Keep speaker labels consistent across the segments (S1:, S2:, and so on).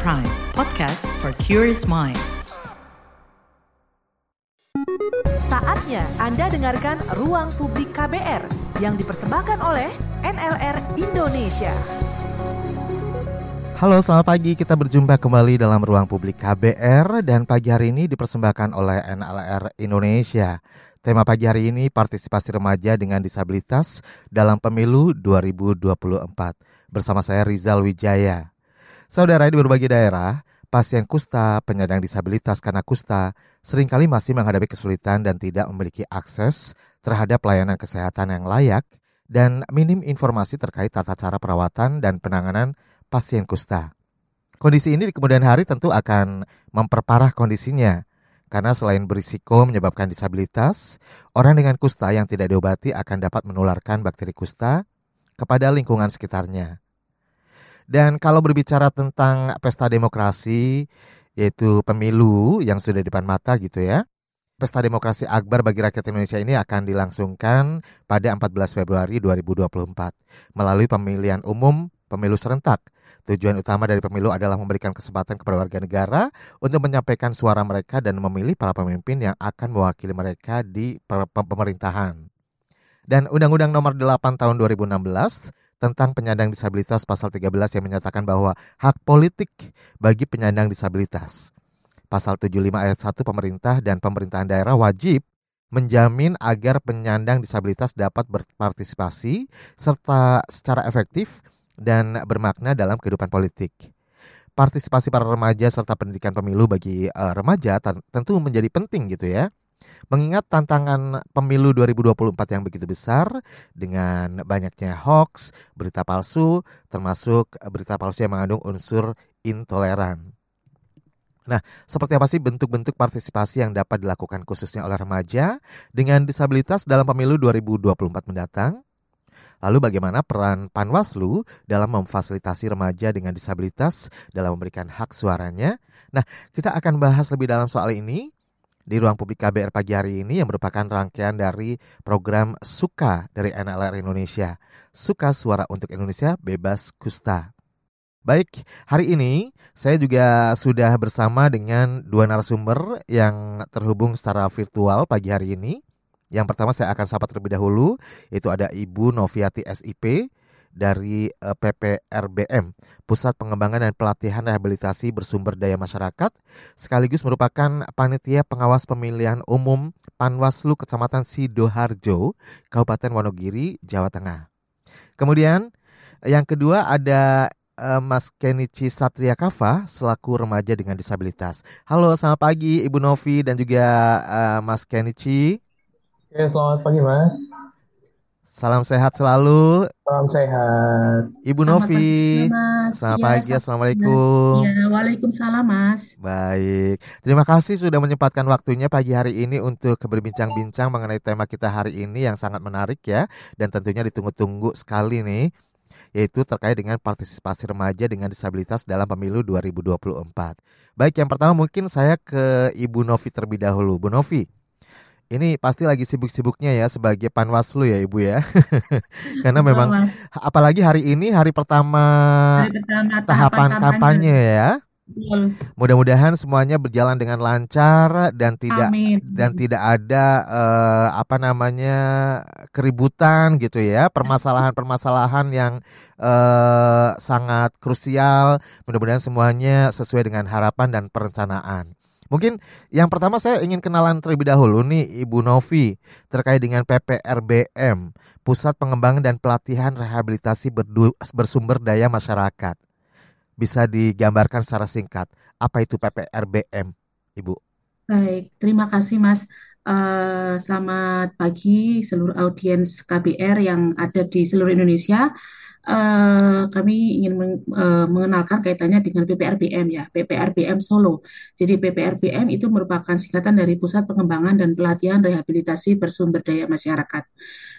S1: Prime, podcast for curious mind.
S2: Saatnya Anda dengarkan Ruang Publik KBR yang dipersembahkan oleh NLR Indonesia.
S3: Halo, selamat pagi. Kita berjumpa kembali dalam ruang publik KBR dan pagi hari ini dipersembahkan oleh NLR Indonesia. Tema pagi hari ini partisipasi remaja dengan disabilitas dalam pemilu 2024. Bersama saya Rizal Wijaya. Saudara di berbagai daerah, pasien kusta, penyandang disabilitas karena kusta, sering kali masih menghadapi kesulitan dan tidak memiliki akses terhadap pelayanan kesehatan yang layak dan minim informasi terkait tata cara perawatan dan penanganan pasien kusta. Kondisi ini di kemudian hari tentu akan memperparah kondisinya, karena selain berisiko menyebabkan disabilitas, orang dengan kusta yang tidak diobati akan dapat menularkan bakteri kusta kepada lingkungan sekitarnya. Dan kalau berbicara tentang pesta demokrasi, yaitu pemilu yang sudah depan mata gitu ya, Pesta Demokrasi Akbar bagi rakyat Indonesia ini akan dilangsungkan pada 14 Februari 2024 melalui pemilihan umum pemilu serentak Tujuan utama dari pemilu adalah memberikan kesempatan kepada warga negara untuk menyampaikan suara mereka dan memilih para pemimpin yang akan mewakili mereka di pemerintahan. Dan Undang-Undang Nomor 8 Tahun 2016 tentang penyandang disabilitas pasal 13 yang menyatakan bahwa hak politik bagi penyandang disabilitas. Pasal 75 ayat 1 pemerintah dan pemerintahan daerah wajib menjamin agar penyandang disabilitas dapat berpartisipasi serta secara efektif dan bermakna dalam kehidupan politik. Partisipasi para remaja serta pendidikan pemilu bagi uh, remaja tentu menjadi penting gitu ya. Mengingat tantangan pemilu 2024 yang begitu besar dengan banyaknya hoax, berita palsu, termasuk berita palsu yang mengandung unsur intoleran. Nah, seperti apa sih bentuk-bentuk partisipasi yang dapat dilakukan khususnya oleh remaja dengan disabilitas dalam pemilu 2024 mendatang? Lalu bagaimana peran Panwaslu dalam memfasilitasi remaja dengan disabilitas dalam memberikan hak suaranya? Nah, kita akan bahas lebih dalam soal ini di ruang publik KBR pagi hari ini yang merupakan rangkaian dari program Suka dari NLR Indonesia. Suka Suara untuk Indonesia Bebas Kusta. Baik, hari ini saya juga sudah bersama dengan dua narasumber yang terhubung secara virtual pagi hari ini. Yang pertama saya akan sapa terlebih dahulu, itu ada Ibu Noviati SIP dari eh, PPRBM, Pusat Pengembangan dan Pelatihan Rehabilitasi Bersumber Daya Masyarakat, sekaligus merupakan panitia pengawas pemilihan umum Panwaslu Kecamatan Sidoharjo, Kabupaten Wonogiri, Jawa Tengah. Kemudian yang kedua ada uh, Mas Kenichi Satria Kava selaku remaja dengan disabilitas. Halo, selamat pagi Ibu Novi dan juga uh, Mas Kenichi.
S4: Oke, selamat pagi Mas.
S3: Salam sehat selalu.
S4: Salam sehat.
S3: Ibu selamat Novi. Pagi, mas. Selamat ya, pagi, Assalamualaikum.
S5: Ya, Waalaikumsalam Mas.
S3: Baik, terima kasih sudah menyempatkan waktunya pagi hari ini untuk berbincang-bincang mengenai tema kita hari ini yang sangat menarik ya. Dan tentunya ditunggu-tunggu sekali nih yaitu terkait dengan partisipasi remaja dengan disabilitas dalam pemilu 2024. Baik, yang pertama mungkin saya ke Ibu Novi terlebih dahulu. Bu Novi, ini pasti lagi sibuk-sibuknya ya sebagai panwaslu ya ibu ya. Karena memang apalagi hari ini hari pertama, hari pertama tahapan, kampanye, kampanye ya. Mudah-mudahan semuanya berjalan dengan lancar dan tidak Amin. dan tidak ada uh, apa namanya keributan gitu ya. Permasalahan-permasalahan yang uh, sangat krusial. Mudah-mudahan semuanya sesuai dengan harapan dan perencanaan Mungkin yang pertama saya ingin kenalan terlebih dahulu nih Ibu Novi terkait dengan PPRBM, Pusat Pengembangan dan Pelatihan Rehabilitasi Bersumber Daya Masyarakat. Bisa digambarkan secara singkat, apa itu PPRBM, Ibu?
S5: Baik, terima kasih Mas. Uh, selamat pagi seluruh audiens KBR yang ada di seluruh Indonesia uh, kami ingin meng, uh, mengenalkan kaitannya dengan PPRBM ya, PPRBM Solo. Jadi PPRBM itu merupakan singkatan dari Pusat Pengembangan dan Pelatihan Rehabilitasi Bersumber Daya Masyarakat.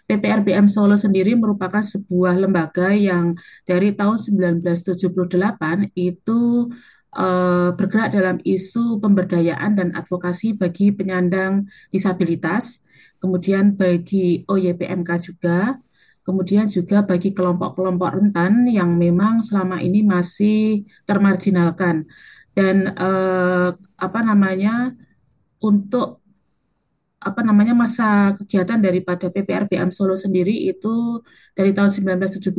S5: PPRBM Solo sendiri merupakan sebuah lembaga yang dari tahun 1978 itu uh, bergerak dalam isu pemberdayaan dan advokasi bagi penyandang disabilitas, kemudian bagi OYPMK juga, kemudian juga bagi kelompok-kelompok rentan yang memang selama ini masih termarginalkan. Dan eh, apa namanya untuk apa namanya masa kegiatan daripada PPRBM Solo sendiri itu dari tahun 1978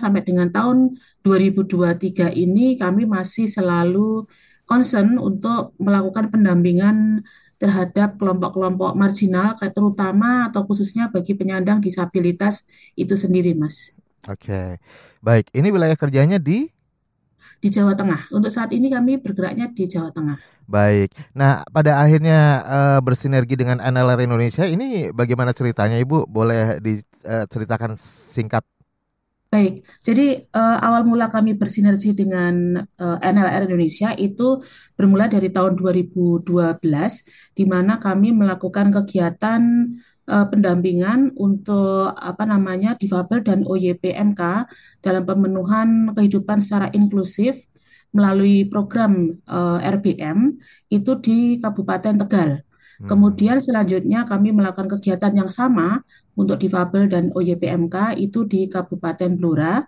S5: sampai dengan tahun 2023 ini kami masih selalu concern untuk melakukan pendampingan terhadap kelompok-kelompok marginal terutama atau khususnya bagi penyandang disabilitas itu sendiri Mas.
S3: Oke. Baik, ini wilayah kerjanya di
S5: di Jawa Tengah. Untuk saat ini kami bergeraknya di Jawa Tengah.
S3: Baik. Nah, pada akhirnya uh, bersinergi dengan NLR Indonesia ini bagaimana ceritanya Ibu? Boleh diceritakan uh, singkat?
S5: Baik, jadi uh, awal mula kami bersinergi dengan uh, NLR Indonesia itu bermula dari tahun 2012, di mana kami melakukan kegiatan uh, pendampingan untuk apa namanya difabel dan OYPMK dalam pemenuhan kehidupan secara inklusif melalui program uh, RBM itu di Kabupaten Tegal. Hmm. Kemudian selanjutnya kami melakukan kegiatan yang sama untuk difabel dan OYPMK itu di Kabupaten Blora.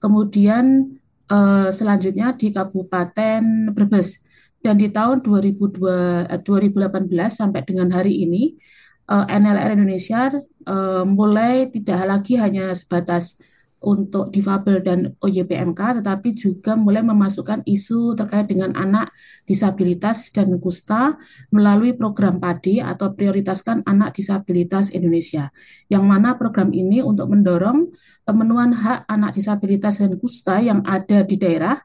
S5: Kemudian uh, selanjutnya di Kabupaten Brebes. Dan di tahun 2002, 2018 sampai dengan hari ini eh, NLR Indonesia uh, mulai tidak lagi hanya sebatas untuk difabel dan OYPMK, tetapi juga mulai memasukkan isu terkait dengan anak disabilitas dan kusta melalui program PADI atau Prioritaskan Anak Disabilitas Indonesia, yang mana program ini untuk mendorong pemenuhan hak anak disabilitas dan kusta yang ada di daerah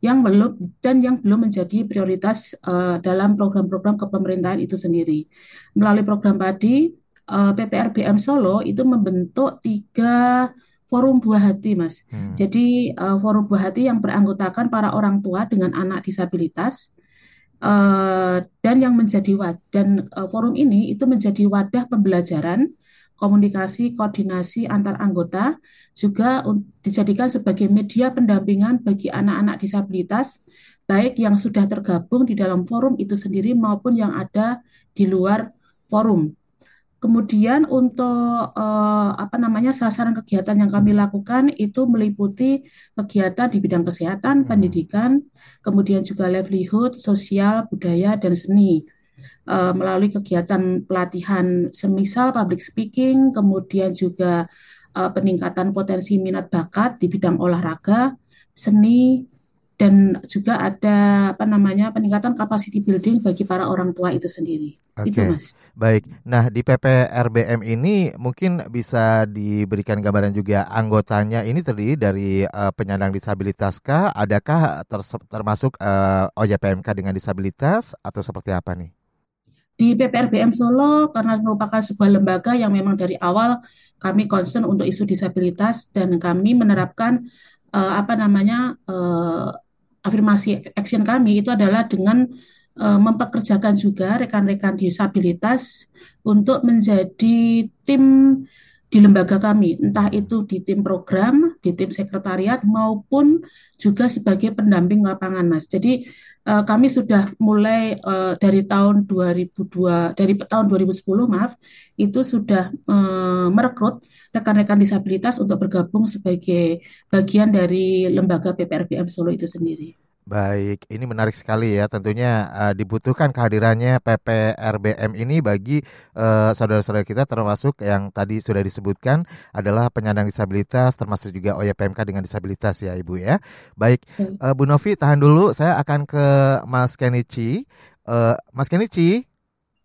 S5: yang belum dan yang belum menjadi prioritas uh, dalam program-program kepemerintahan itu sendiri. Melalui program PADI, eh, PPRBM Solo itu membentuk tiga forum buah hati, Mas. Hmm. Jadi uh, forum buah hati yang beranggotakan para orang tua dengan anak disabilitas uh, dan yang menjadi wad dan uh, forum ini itu menjadi wadah pembelajaran komunikasi, koordinasi antar anggota juga dijadikan sebagai media pendampingan bagi anak-anak disabilitas, baik yang sudah tergabung di dalam forum itu sendiri maupun yang ada di luar forum. Kemudian untuk eh, apa namanya sasaran kegiatan yang kami lakukan itu meliputi kegiatan di bidang kesehatan, hmm. pendidikan, kemudian juga livelihood, sosial, budaya dan seni uh, melalui kegiatan pelatihan semisal public speaking, kemudian juga uh, peningkatan potensi minat bakat di bidang olahraga, seni, dan juga ada apa namanya peningkatan capacity building bagi para orang tua itu sendiri.
S3: Oke, okay. Mas. Baik. Nah di PPRBM ini mungkin bisa diberikan gambaran juga anggotanya ini terdiri dari uh, penyandang disabilitas kah? Adakah termasuk uh, OJPMK dengan disabilitas atau seperti apa nih?
S5: Di PPRBM Solo karena merupakan sebuah lembaga yang memang dari awal kami concern untuk isu disabilitas dan kami menerapkan uh, apa namanya uh, afirmasi action kami itu adalah dengan uh, mempekerjakan juga rekan-rekan disabilitas untuk menjadi tim di lembaga kami, entah itu di tim program, di tim sekretariat maupun juga sebagai pendamping lapangan, Mas. Jadi uh, kami sudah mulai uh, dari tahun 2002 dari tahun 2010 maaf itu sudah uh, merekrut rekan-rekan disabilitas untuk bergabung sebagai bagian dari lembaga PPRBM Solo itu sendiri.
S3: Baik, ini menarik sekali ya. Tentunya uh, dibutuhkan kehadirannya PPRBM ini bagi uh, saudara-saudara kita termasuk yang tadi sudah disebutkan adalah penyandang disabilitas termasuk juga OYPMK dengan disabilitas ya Ibu ya. Baik, uh, Bu Novi tahan dulu. Saya akan ke Mas Kenichi. Uh, Mas Kenichi,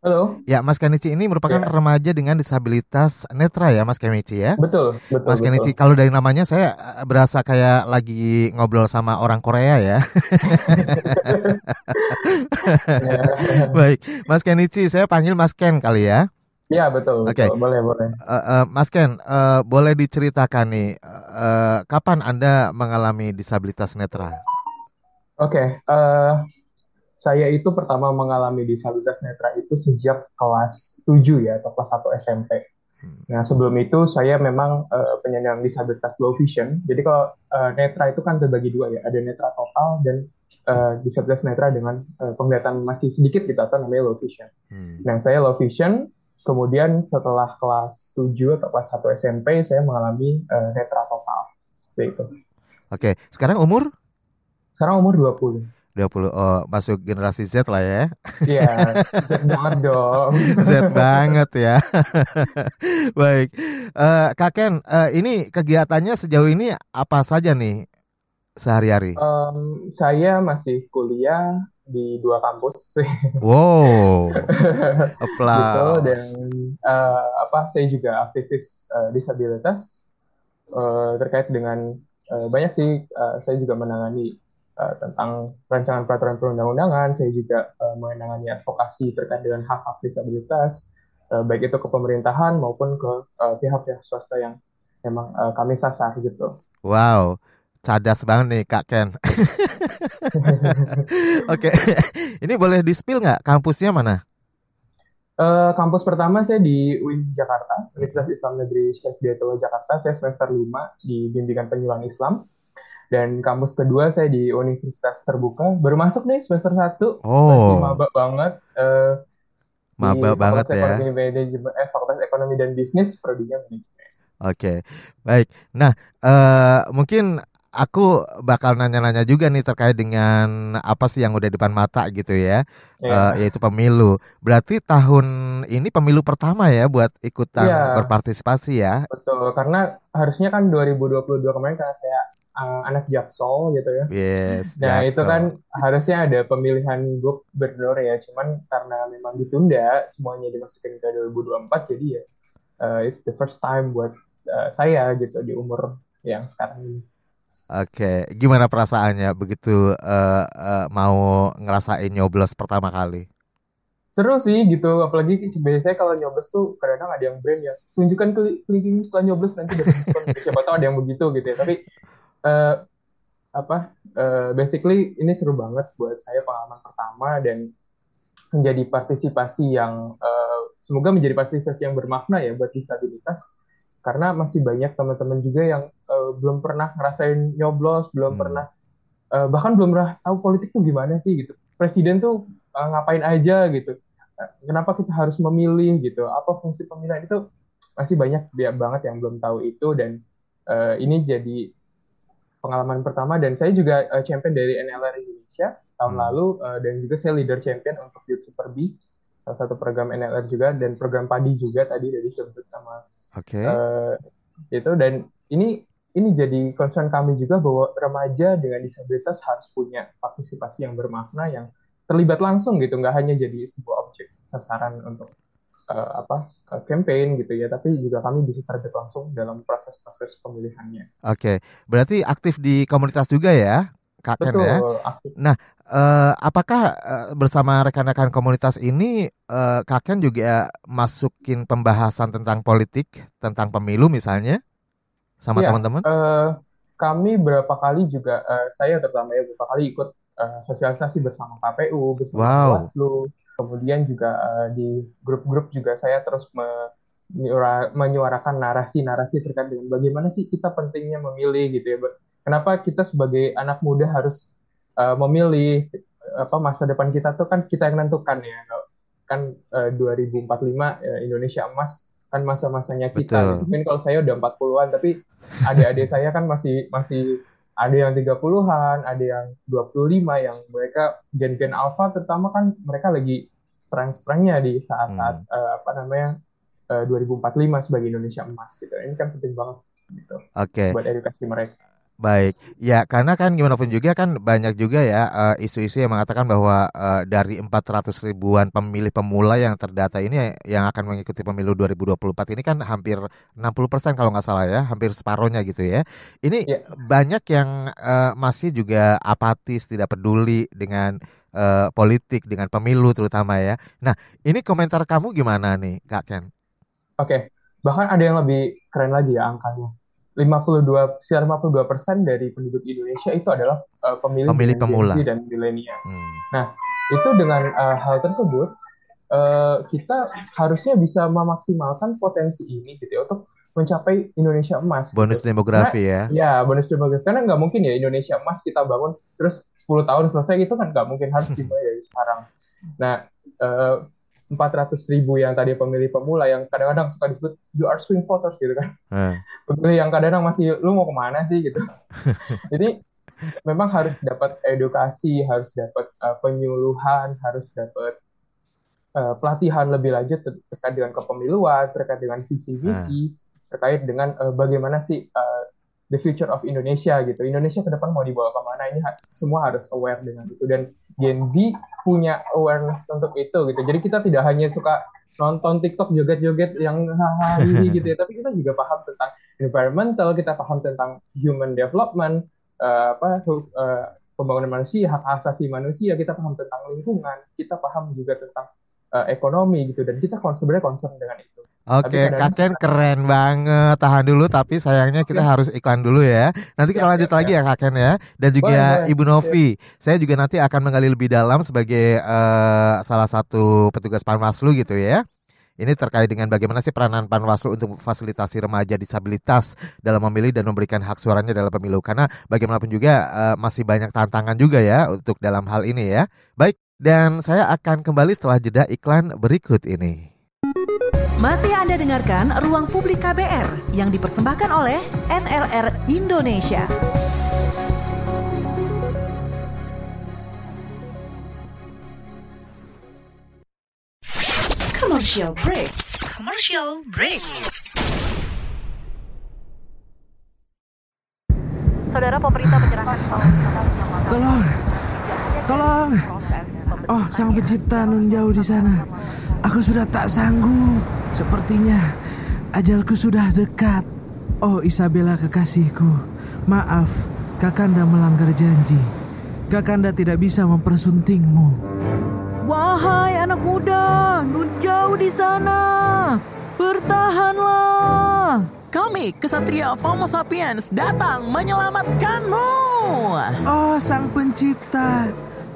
S4: Halo.
S3: Ya, Mas Kenichi ini merupakan ya. remaja dengan disabilitas netra ya, Mas Kenichi ya.
S4: Betul, betul.
S3: Mas Kenichi, kalau dari namanya saya eh, berasa kayak lagi ngobrol sama orang Korea ya. ya. Baik, Mas Kenichi, saya panggil Mas Ken kali ya.
S4: Iya betul. Oke, okay. boleh boleh. Uh,
S3: uh, Mas Ken, uh, boleh diceritakan nih, uh, kapan anda mengalami disabilitas netra?
S4: Oke, okay, uh, saya itu pertama mengalami disabilitas netra itu sejak kelas 7 ya atau kelas 1 SMP. Hmm. Nah, sebelum itu saya memang uh, penyandang disabilitas low vision. Jadi kalau uh, netra itu kan terbagi dua ya, ada netra total dan uh, disabilitas netra dengan uh, penglihatan masih sedikit gitu atau namanya low vision. Hmm. Nah, saya low vision kemudian setelah kelas 7 atau kelas 1 SMP saya mengalami uh, netra total. Seperti itu.
S3: Oke, sekarang umur?
S4: Sekarang umur 20.
S3: 20 oh masuk generasi Z lah ya.
S4: Iya, Z banget dong.
S3: Z banget ya. Baik. Uh, Kak Ken, uh, ini kegiatannya sejauh ini apa saja nih sehari-hari?
S4: Um, saya masih kuliah di dua kampus.
S3: Wow. Applause.
S4: gitu, dan uh, apa saya juga aktivis uh, disabilitas uh, terkait dengan uh, banyak sih uh, saya juga menangani uh, tentang rancangan peraturan perundang-undangan, saya juga uh, menangani advokasi terkait dengan hak-hak disabilitas, uh, baik itu ke pemerintahan maupun ke pihak-pihak uh, swasta yang memang uh, kami sasar gitu.
S3: Wow, cadas banget nih Kak Ken. Oke, okay. ini boleh di-spill nggak kampusnya mana?
S4: Uh, kampus pertama saya di UIN Jakarta, Universitas Islam Negeri Syekh Diyatullah Jakarta. Saya semester 5 di Bimbingan Penyuluhan Islam. Dan kampus kedua saya di Universitas Terbuka. Baru masuk nih semester 1.
S3: Oh.
S4: Masih maba banget. Uh,
S3: maba banget ya.
S4: Ekonomi Manajemen, eh, Fakultas Ekonomi dan Bisnis, prodinya manajemen.
S3: Oke, okay. baik. Nah, uh, mungkin aku bakal nanya-nanya juga nih terkait dengan apa sih yang udah depan mata gitu ya, yeah. uh, yaitu pemilu. Berarti tahun ini pemilu pertama ya buat ikutan yeah. berpartisipasi ya?
S4: Betul, karena harusnya kan 2022 kemarin karena saya uh, anak Jaksel gitu ya.
S3: Yes.
S4: Nah Jaksel. itu kan harusnya ada pemilihan gubernur ya, cuman karena memang ditunda semuanya dimasukin ke 2024 jadi ya uh, it's the first time buat uh, saya gitu di umur yang sekarang ini.
S3: Oke, gimana perasaannya begitu uh, uh, mau ngerasain nyoblos pertama kali?
S4: Seru sih gitu, apalagi biasanya kalau nyoblos tuh kadang-kadang ada yang brand ya, tunjukkan kelingking setelah nyoblos nanti dapat diskon. Siapa tahu ada yang begitu gitu ya. Tapi uh, apa uh, basically ini seru banget buat saya pengalaman pertama dan menjadi partisipasi yang uh, semoga menjadi partisipasi yang bermakna ya buat disabilitas. Karena masih banyak teman-teman juga yang uh, belum pernah ngerasain nyoblos belum hmm. pernah uh, bahkan belum pernah tahu politik tuh gimana sih gitu. Presiden tuh uh, ngapain aja gitu. Kenapa kita harus memilih gitu? Apa fungsi pemilihan itu? Masih banyak banget yang belum tahu itu dan uh, ini jadi pengalaman pertama dan saya juga uh, champion dari NLR Indonesia tahun hmm. lalu uh, dan juga saya leader champion untuk Youth Super B salah satu program NLR juga dan program padi juga tadi dari sebut sama
S3: okay.
S4: uh, eh, itu dan ini ini jadi concern kami juga bahwa remaja dengan disabilitas harus punya partisipasi yang bermakna yang terlibat langsung gitu nggak hanya jadi sebuah objek sasaran untuk uh, apa campaign gitu ya, tapi juga kami bisa terlibat langsung dalam proses-proses pemilihannya.
S3: Oke, okay. berarti aktif di komunitas juga ya, Kak Ken ya. Aktif. Nah, uh, apakah uh, bersama rekan-rekan komunitas ini uh, Kak Ken juga masukin pembahasan tentang politik, tentang pemilu misalnya, sama ya, teman-teman?
S4: Uh, kami berapa kali juga, uh, saya terutama ya berapa kali ikut uh, sosialisasi bersama KPU, bersama wow. Bawaslu Kemudian juga uh, di grup-grup juga saya terus menyuarakan narasi-narasi terkait dengan bagaimana sih kita pentingnya memilih gitu ya. Kenapa kita sebagai anak muda harus uh, memilih apa masa depan kita tuh kan kita yang nentukan ya. Kan uh, 2045 uh, Indonesia emas kan masa-masanya kita. Betul. Mungkin kalau saya udah 40-an tapi adik-adik saya kan masih masih ada yang 30-an, ada yang 25 yang mereka gen-gen alpha terutama kan mereka lagi strength-strengthnya di saat-saat hmm. uh, apa namanya uh, 2045 sebagai Indonesia emas gitu. Ini kan penting banget gitu.
S3: Oke. Okay.
S4: Buat edukasi mereka.
S3: Baik, ya karena kan gimana pun juga kan banyak juga ya eh, isu-isu uh, yang mengatakan bahwa uh, dari 400 ribuan pemilih pemula yang terdata ini yang akan mengikuti pemilu 2024 ini kan hampir 60% kalau nggak salah ya, hampir separohnya gitu ya. Ini yeah. banyak yang uh, masih juga apatis, tidak peduli dengan uh, politik, dengan pemilu terutama ya. Nah, ini komentar kamu gimana nih, Kak Ken?
S4: Oke, okay. bahkan ada yang lebih keren lagi ya angkanya 52 sekitar 52 persen dari penduduk Indonesia itu adalah uh, pemilih,
S3: pemilih pemula
S4: dan milenial. Hmm. Nah, itu dengan uh, hal tersebut uh, kita harusnya bisa memaksimalkan potensi ini gitu ya untuk mencapai Indonesia emas.
S3: Bonus gitu. demografi
S4: Karena, ya. Ya, bonus demografi. Karena nggak mungkin ya Indonesia emas kita bangun terus 10 tahun selesai itu kan nggak mungkin harus dimulai dari sekarang. Nah, uh, 400 ribu yang tadi pemilih pemula yang kadang-kadang suka disebut you are swing voters gitu kan.
S3: Eh.
S4: Pemilih yang kadang-kadang masih lu mau ke mana sih gitu. Jadi memang harus dapat edukasi, harus dapat uh, penyuluhan, harus dapat uh, pelatihan lebih lanjut ter terkait dengan kepemiluan, terkait dengan visi-visi, terkait dengan uh, bagaimana sih uh, the future of Indonesia gitu. Indonesia ke depan mau dibawa ke mana ini ha semua harus aware dengan itu dan Gen Z punya awareness untuk itu gitu. Jadi kita tidak hanya suka nonton TikTok joget-joget yang hari gitu ya, tapi kita juga paham tentang environmental, kita paham tentang human development, uh, apa uh, pembangunan manusia, hak asasi manusia, kita paham tentang lingkungan, kita paham juga tentang uh, ekonomi gitu dan kita sebenarnya concern dengan itu.
S3: Oke, Kaken keren banget. Tahan dulu, tapi sayangnya kita harus iklan dulu ya. Nanti kita lanjut lagi ya Kaken ya. Dan juga Ibu Novi. Saya juga nanti akan menggali lebih dalam sebagai uh, salah satu petugas Panwaslu gitu ya. Ini terkait dengan bagaimana sih peranan Panwaslu untuk fasilitasi remaja disabilitas dalam memilih dan memberikan hak suaranya dalam pemilu. Karena bagaimanapun juga uh, masih banyak tantangan juga ya untuk dalam hal ini ya. Baik, dan saya akan kembali setelah jeda iklan berikut ini.
S2: Masih Anda dengarkan Ruang Publik KBR yang dipersembahkan oleh NLR Indonesia.
S1: Commercial break. Commercial break.
S6: Saudara pemerintah menyerahkan
S7: Tolong, tolong. Oh, sang pencipta nun jauh di sana. Aku sudah tak sanggup. Sepertinya ajalku sudah dekat. Oh Isabella kekasihku, maaf, Kakanda melanggar janji. Kakanda tidak bisa mempersuntingmu.
S8: Wahai anak muda, nun jauh di sana. Bertahanlah. Kami, kesatria Homo sapiens, datang menyelamatkanmu.
S7: Oh sang pencipta,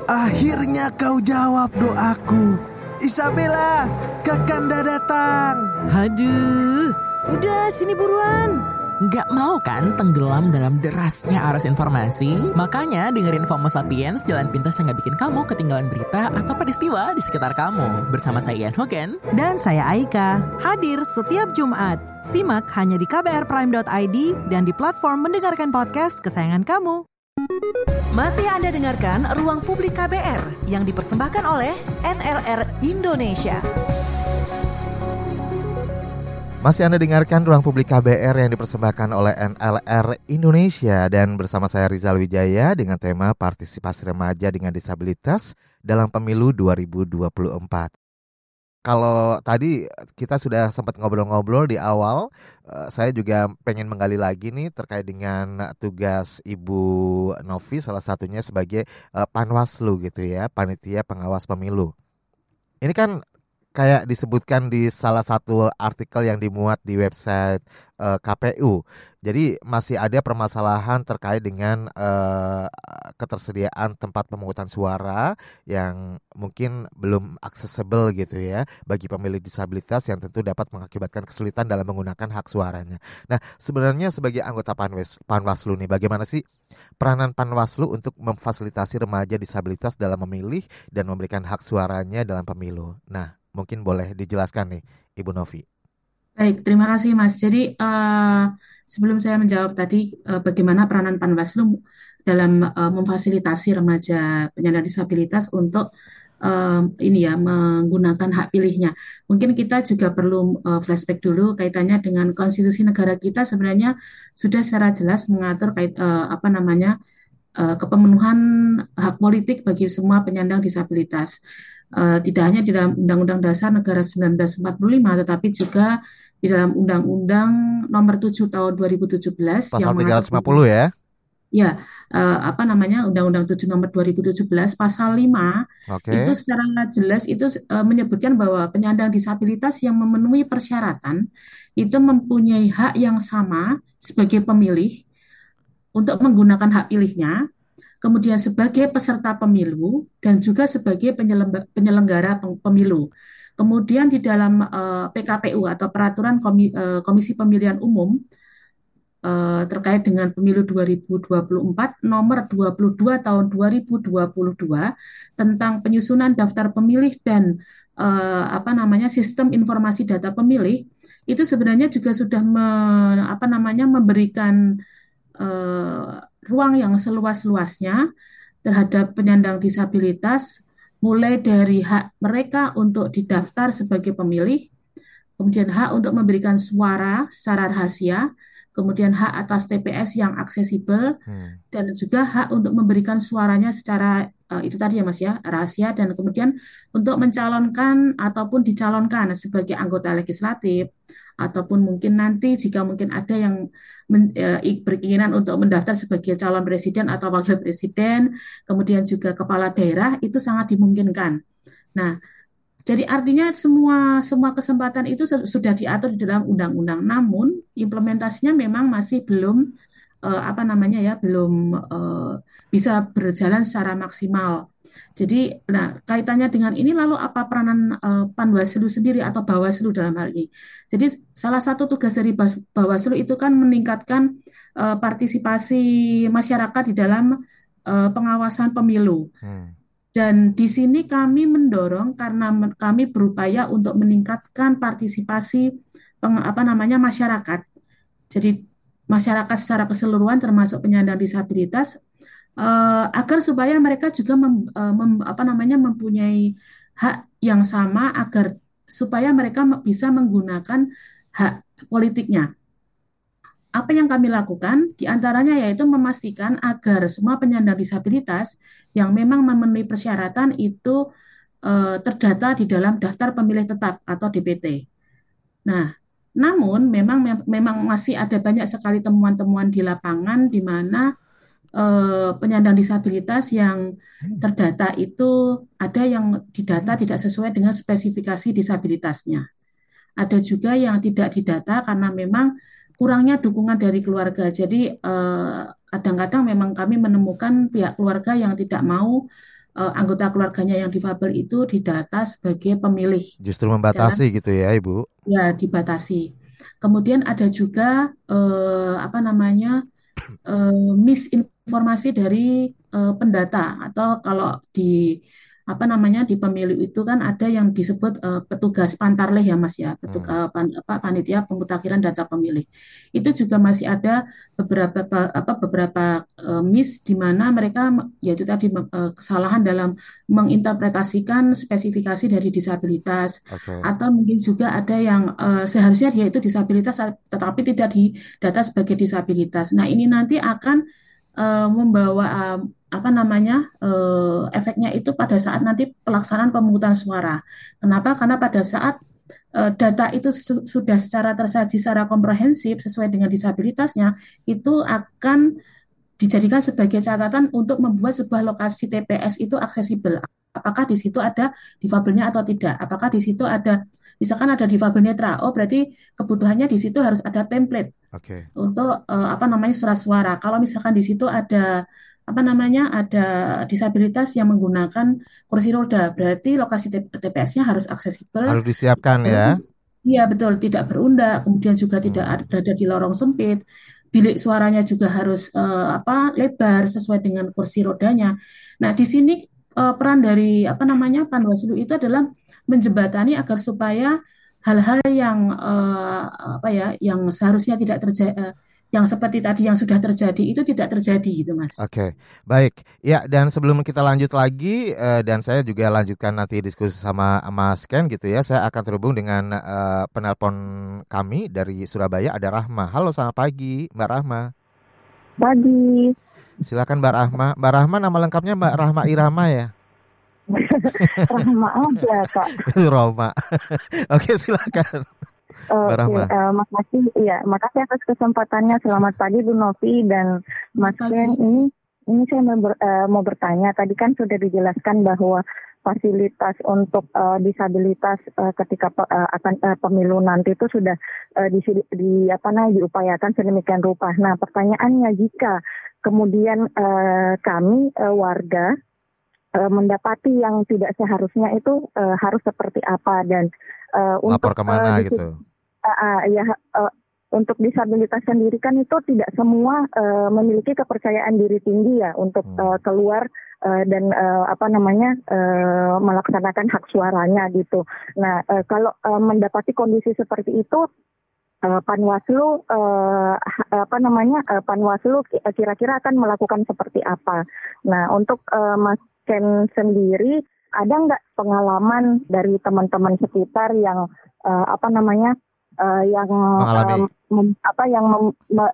S7: akhirnya kau jawab doaku. Isabella, Kakanda datang.
S8: Aduh, udah sini buruan. Nggak mau kan tenggelam dalam derasnya arus informasi? Makanya dengerin FOMO Sapiens, jalan pintas yang nggak bikin kamu ketinggalan berita atau peristiwa di sekitar kamu. Bersama saya Ian Hogan.
S2: Dan saya Aika, hadir setiap Jumat. Simak hanya di kbrprime.id dan di platform mendengarkan podcast kesayangan kamu. Masih Anda dengarkan Ruang Publik KBR yang dipersembahkan oleh NLR Indonesia.
S3: Masih Anda dengarkan Ruang Publik KBR yang dipersembahkan oleh NLR Indonesia dan bersama saya Rizal Wijaya dengan tema partisipasi remaja dengan disabilitas dalam pemilu 2024. Kalau tadi kita sudah sempat ngobrol-ngobrol di awal, saya juga pengen menggali lagi nih terkait dengan tugas Ibu Novi salah satunya sebagai Panwaslu gitu ya, panitia pengawas pemilu. Ini kan kayak disebutkan di salah satu artikel yang dimuat di website uh, KPU. Jadi masih ada permasalahan terkait dengan uh, ketersediaan tempat pemungutan suara yang mungkin belum aksesibel gitu ya bagi pemilih disabilitas yang tentu dapat mengakibatkan kesulitan dalam menggunakan hak suaranya. Nah, sebenarnya sebagai anggota Panwas, Panwaslu nih bagaimana sih peranan Panwaslu untuk memfasilitasi remaja disabilitas dalam memilih dan memberikan hak suaranya dalam pemilu? Nah, Mungkin boleh dijelaskan nih, Ibu Novi.
S5: Baik, terima kasih Mas. Jadi uh, sebelum saya menjawab tadi uh, bagaimana peranan Panwaslu dalam uh, memfasilitasi remaja penyandang disabilitas untuk uh, ini ya menggunakan hak pilihnya. Mungkin kita juga perlu uh, flashback dulu kaitannya dengan konstitusi negara kita sebenarnya sudah secara jelas mengatur kait uh, apa namanya uh, kepemenuhan hak politik bagi semua penyandang disabilitas uh, tidak hanya di dalam Undang-Undang Dasar Negara 1945, tetapi juga di dalam Undang-Undang Nomor 7 Tahun 2017
S3: Pasal yang 350 ya.
S5: Ya, uh, apa namanya Undang-Undang 7 Nomor 2017 Pasal 5 okay. itu secara jelas itu uh, menyebutkan bahwa penyandang disabilitas yang memenuhi persyaratan itu mempunyai hak yang sama sebagai pemilih untuk menggunakan hak pilihnya kemudian sebagai peserta pemilu dan juga sebagai penyelenggara pemilu. Kemudian di dalam uh, eh, PKPU atau Peraturan Komi, uh, Komisi Pemilihan Umum uh, terkait dengan pemilu 2024 nomor 22 tahun 2022 tentang penyusunan daftar pemilih dan uh, apa namanya sistem informasi data pemilih itu sebenarnya juga sudah me, apa namanya memberikan uh, ruang yang seluas-luasnya terhadap penyandang disabilitas mulai dari hak mereka untuk didaftar sebagai pemilih, kemudian hak untuk memberikan suara secara rahasia, kemudian hak atas TPS yang aksesibel hmm. dan juga hak untuk memberikan suaranya secara uh, itu tadi ya Mas ya rahasia dan kemudian untuk mencalonkan ataupun dicalonkan sebagai anggota legislatif ataupun mungkin nanti jika mungkin ada yang men, uh, berkeinginan untuk mendaftar sebagai calon presiden atau wakil presiden kemudian juga kepala daerah itu sangat dimungkinkan. Nah, jadi artinya semua semua kesempatan itu sudah diatur di dalam undang-undang, namun implementasinya memang masih belum uh, apa namanya ya belum uh, bisa berjalan secara maksimal. Jadi, nah kaitannya dengan ini lalu apa peranan uh, Panwaslu sendiri atau Bawaslu dalam hal ini? Jadi salah satu tugas dari Bawaslu itu kan meningkatkan uh, partisipasi masyarakat di dalam uh, pengawasan pemilu. Hmm. Dan di sini kami mendorong karena kami berupaya untuk meningkatkan partisipasi peng, apa namanya masyarakat. Jadi masyarakat secara keseluruhan termasuk penyandang disabilitas uh, agar supaya mereka juga mem, uh, mem, apa namanya mempunyai hak yang sama agar supaya mereka bisa menggunakan hak politiknya apa yang kami lakukan di antaranya yaitu memastikan agar semua penyandang disabilitas yang memang memenuhi persyaratan itu eh, terdata di dalam daftar pemilih tetap atau DPT. Nah, namun memang memang masih ada banyak sekali temuan-temuan di lapangan di mana eh, penyandang disabilitas yang terdata itu ada yang didata tidak sesuai dengan spesifikasi disabilitasnya. Ada juga yang tidak didata karena memang kurangnya dukungan dari keluarga. Jadi eh, kadang-kadang memang kami menemukan pihak keluarga yang tidak mau uh, anggota keluarganya yang difabel itu didata sebagai pemilih.
S3: Justru membatasi Jalan, gitu ya, Ibu?
S5: Ya, dibatasi. Kemudian ada juga uh, apa namanya uh, misinformasi dari uh, pendata atau kalau di apa namanya di pemilu itu kan ada yang disebut uh, petugas pantarleh ya Mas ya, petugas hmm. pan, apa panitia pemutakhiran data pemilih. Itu juga masih ada beberapa apa beberapa uh, miss di mana mereka yaitu tadi uh, kesalahan dalam menginterpretasikan spesifikasi dari disabilitas okay. atau mungkin juga ada yang uh, seharusnya dia itu disabilitas tetapi tidak didata sebagai disabilitas. Nah, ini nanti akan uh, membawa uh, apa namanya uh, efeknya itu pada saat nanti pelaksanaan pemungutan suara. Kenapa? Karena pada saat uh, data itu su sudah secara tersaji secara komprehensif sesuai dengan disabilitasnya itu akan dijadikan sebagai catatan untuk membuat sebuah lokasi TPS itu aksesibel. Apakah di situ ada difabelnya atau tidak? Apakah di situ ada misalkan ada difabel netra? Oh, berarti kebutuhannya di situ harus ada template okay. untuk uh, apa namanya surat suara. Kalau misalkan di situ ada apa namanya ada disabilitas yang menggunakan kursi roda, berarti lokasi TPS-nya harus aksesibel.
S3: Harus disiapkan ya.
S5: Iya betul, tidak berundak, kemudian juga hmm. tidak berada di lorong sempit bilik suaranya juga harus uh, apa lebar sesuai dengan kursi rodanya. Nah, di sini uh, peran dari apa namanya Panwaslu itu adalah menjembatani agar supaya hal-hal yang uh, apa ya yang seharusnya tidak terjadi uh, yang seperti tadi yang sudah terjadi itu tidak terjadi gitu mas.
S3: Oke okay. baik ya dan sebelum kita lanjut lagi uh, dan saya juga lanjutkan nanti diskusi sama Mas Ken gitu ya saya akan terhubung dengan uh, penelpon kami dari Surabaya ada Rahma. Halo selamat pagi Mbak Rahma.
S9: Pagi.
S3: Silakan Mbak Rahma. Mbak Rahma nama lengkapnya Mbak Rahma Irama ya.
S9: Rahma aja kak.
S3: Roma. Oke silakan.
S9: Oke, okay, uh, makasih. Iya, makasih atas kesempatannya. Selamat pagi Bu Novi dan Mas Ken. Ini ini saya mau, ber, uh, mau bertanya. Tadi kan sudah dijelaskan bahwa fasilitas untuk uh, disabilitas uh, ketika uh, akan uh, pemilu nanti itu sudah uh, di, di apa namanya diupayakan sedemikian rupa. Nah, pertanyaannya jika kemudian uh, kami uh, warga uh, mendapati yang tidak seharusnya itu uh, harus seperti apa dan
S3: uh, lapor untuk, ke mana uh, gitu
S9: uh, uh, ya uh, untuk disabilitas sendiri kan itu tidak semua uh, memiliki kepercayaan diri tinggi ya untuk hmm. uh, keluar uh, dan uh, apa namanya uh, melaksanakan hak suaranya gitu. Nah uh, kalau uh, mendapati kondisi seperti itu uh, Panwaslu uh, apa namanya uh, Panwaslu kira-kira akan melakukan seperti apa. Nah untuk uh, Mas Ken sendiri ada nggak pengalaman dari teman-teman sekitar yang uh, apa namanya uh, yang
S3: mengalami um,
S9: mem, apa yang mem,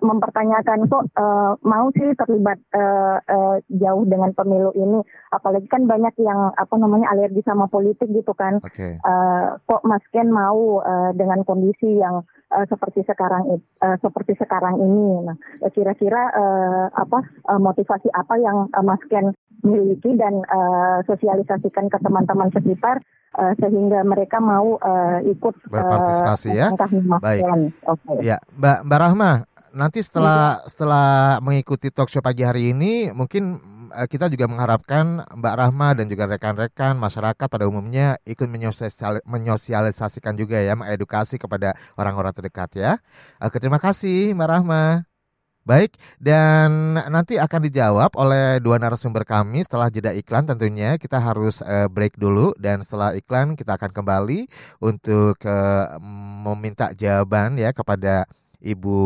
S9: mempertanyakan kok uh, mau sih terlibat uh, uh, jauh dengan pemilu ini apalagi kan banyak yang apa namanya alergi sama politik gitu kan
S3: okay.
S9: uh, kok Mas Ken mau uh, dengan kondisi yang uh, seperti sekarang uh, seperti sekarang ini nah kira-kira uh, apa uh, motivasi apa yang uh, Mas Ken miliki dan uh, sosialisasikan ke teman-teman sekitar uh, sehingga mereka mau uh, ikut
S3: berpartisipasi uh, ya. Baik. Okay. Ya, Mbak Mbak Rahma, nanti setelah ya. setelah mengikuti talk show pagi hari ini mungkin uh, kita juga mengharapkan Mbak Rahma dan juga rekan-rekan masyarakat pada umumnya ikut menyosialisasikan juga ya, mengedukasi kepada orang-orang terdekat ya. Oke, terima kasih Mbak Rahma. Baik, dan nanti akan dijawab oleh dua narasumber kami setelah jeda iklan tentunya. Kita harus uh, break dulu dan setelah iklan kita akan kembali untuk uh, meminta jawaban ya kepada Ibu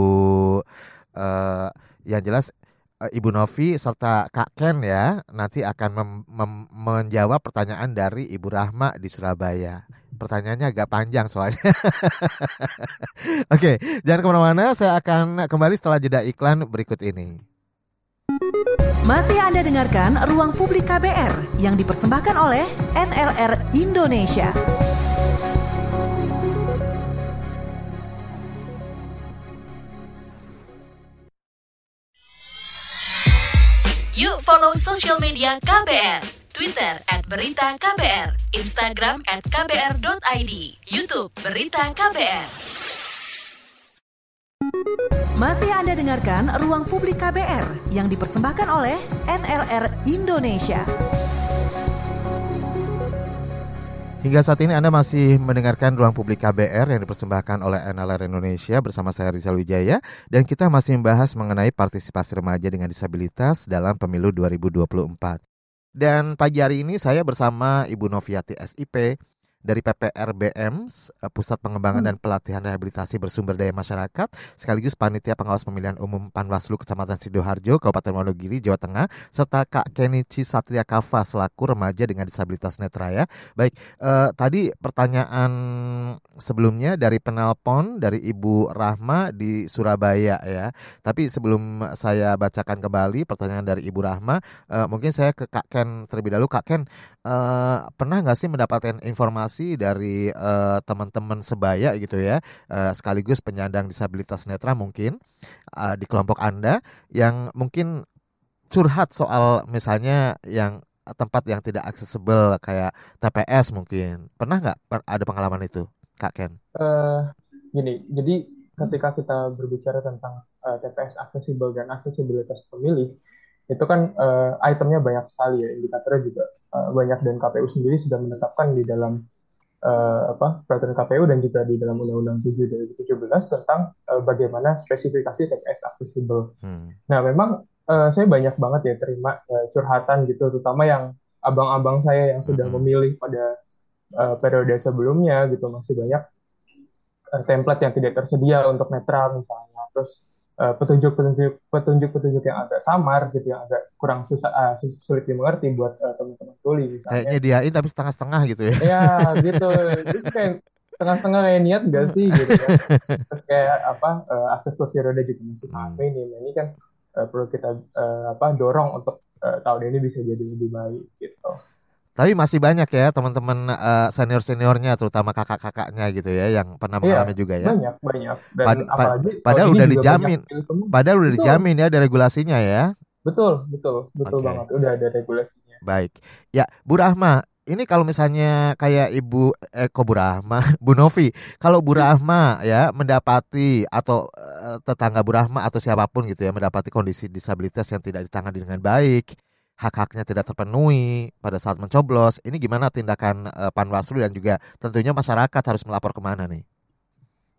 S3: uh, yang jelas Ibu Novi serta Kak Ken ya. Nanti akan menjawab pertanyaan dari Ibu Rahma di Surabaya pertanyaannya agak panjang soalnya. Oke, jangan ke mana-mana. Saya akan kembali setelah jeda iklan berikut ini.
S2: Masih Anda dengarkan Ruang Publik KBR yang dipersembahkan oleh NLR Indonesia.
S1: Yuk follow social media KBR Twitter at Berita KBR, Instagram at kbr.id, Youtube Berita KBR.
S2: Masih Anda dengarkan Ruang Publik KBR yang dipersembahkan oleh NLR Indonesia.
S3: Hingga saat ini Anda masih mendengarkan Ruang Publik KBR yang dipersembahkan oleh NLR Indonesia bersama saya Rizal Wijaya dan kita masih membahas mengenai partisipasi remaja dengan disabilitas dalam pemilu 2024. Dan pagi hari ini saya bersama Ibu Noviati SIP dari PPRBM eh, Pusat Pengembangan hmm. dan Pelatihan Rehabilitasi Bersumber Daya Masyarakat sekaligus panitia pengawas pemilihan umum Panwaslu Kecamatan Sidoarjo Kabupaten Wonogiri Jawa Tengah serta Kak Kenichi Satria Kava selaku remaja dengan disabilitas netra ya. Baik, eh, tadi pertanyaan sebelumnya dari penelpon dari Ibu Rahma di Surabaya ya. Tapi sebelum saya bacakan kembali pertanyaan dari Ibu Rahma, eh, mungkin saya ke Kak Ken terlebih dahulu. Kak Ken, eh, pernah nggak sih mendapatkan informasi informasi dari uh, teman-teman sebaya gitu ya, uh, sekaligus penyandang disabilitas netra mungkin uh, di kelompok Anda yang mungkin curhat soal misalnya yang tempat yang tidak aksesibel kayak TPS mungkin. Pernah nggak ada pengalaman itu, Kak Ken?
S4: Uh, gini, jadi ketika kita berbicara tentang uh, TPS aksesibel dan aksesibilitas pemilih, itu kan uh, itemnya banyak sekali ya, indikatornya juga uh, banyak dan KPU sendiri sudah menetapkan di dalam uh, apa peraturan KPU dan juga di dalam Undang-Undang 7 2017 tentang uh, bagaimana spesifikasi TPS aksesibel. Hmm. Nah, memang uh, saya banyak banget ya terima uh, curhatan gitu, terutama yang abang-abang saya yang sudah hmm. memilih pada uh, periode sebelumnya gitu masih banyak uh, template yang tidak tersedia untuk netral misalnya. Terus Eh, petunjuk-petunjuk petunjuk-petunjuk yang agak samar gitu yang agak kurang susah uh, sulit dimengerti buat uh, teman-teman tuli
S3: misalnya. Kayak nyediain tapi setengah-setengah gitu ya.
S4: Ya gitu. Itu kayak setengah-setengah kayak niat gak sih gitu kan. Terus kayak apa uh, akses kursi roda juga masih sangat hmm. minim. Ini kan uh, perlu kita uh, apa dorong untuk uh, tahun ini bisa jadi lebih baik gitu.
S3: Tapi masih banyak ya teman-teman uh, senior-seniornya terutama kakak-kakaknya gitu ya yang pernah iya, mengalami iya, juga ya.
S4: Banyak, banyak. Dan
S3: Pad apalagi padahal udah dijamin. Padahal udah betul. dijamin ya ada regulasinya ya.
S4: Betul, betul, betul okay. banget. Udah ada regulasinya.
S3: Baik. Ya, Bu Rahma, ini kalau misalnya kayak Ibu eh kok Bu Rahma, Bu Novi, kalau Bu Rahma ya mendapati atau uh, tetangga Bu Rahma atau siapa pun gitu ya mendapati kondisi disabilitas yang tidak ditangani dengan baik, hak-haknya tidak terpenuhi pada saat mencoblos. Ini gimana tindakan uh, Panwaslu dan juga tentunya masyarakat harus melapor ke mana nih?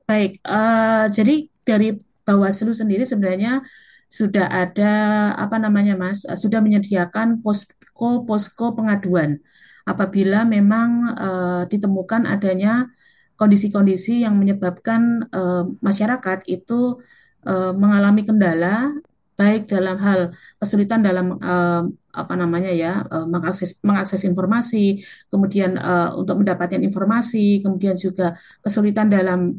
S5: Baik, uh, jadi dari Bawaslu sendiri sebenarnya sudah ada apa namanya Mas, sudah menyediakan posko posko pengaduan apabila memang uh, ditemukan adanya kondisi-kondisi yang menyebabkan uh, masyarakat itu uh, mengalami kendala baik dalam hal kesulitan dalam uh, apa namanya ya uh, mengakses mengakses informasi, kemudian uh, untuk mendapatkan informasi, kemudian juga kesulitan dalam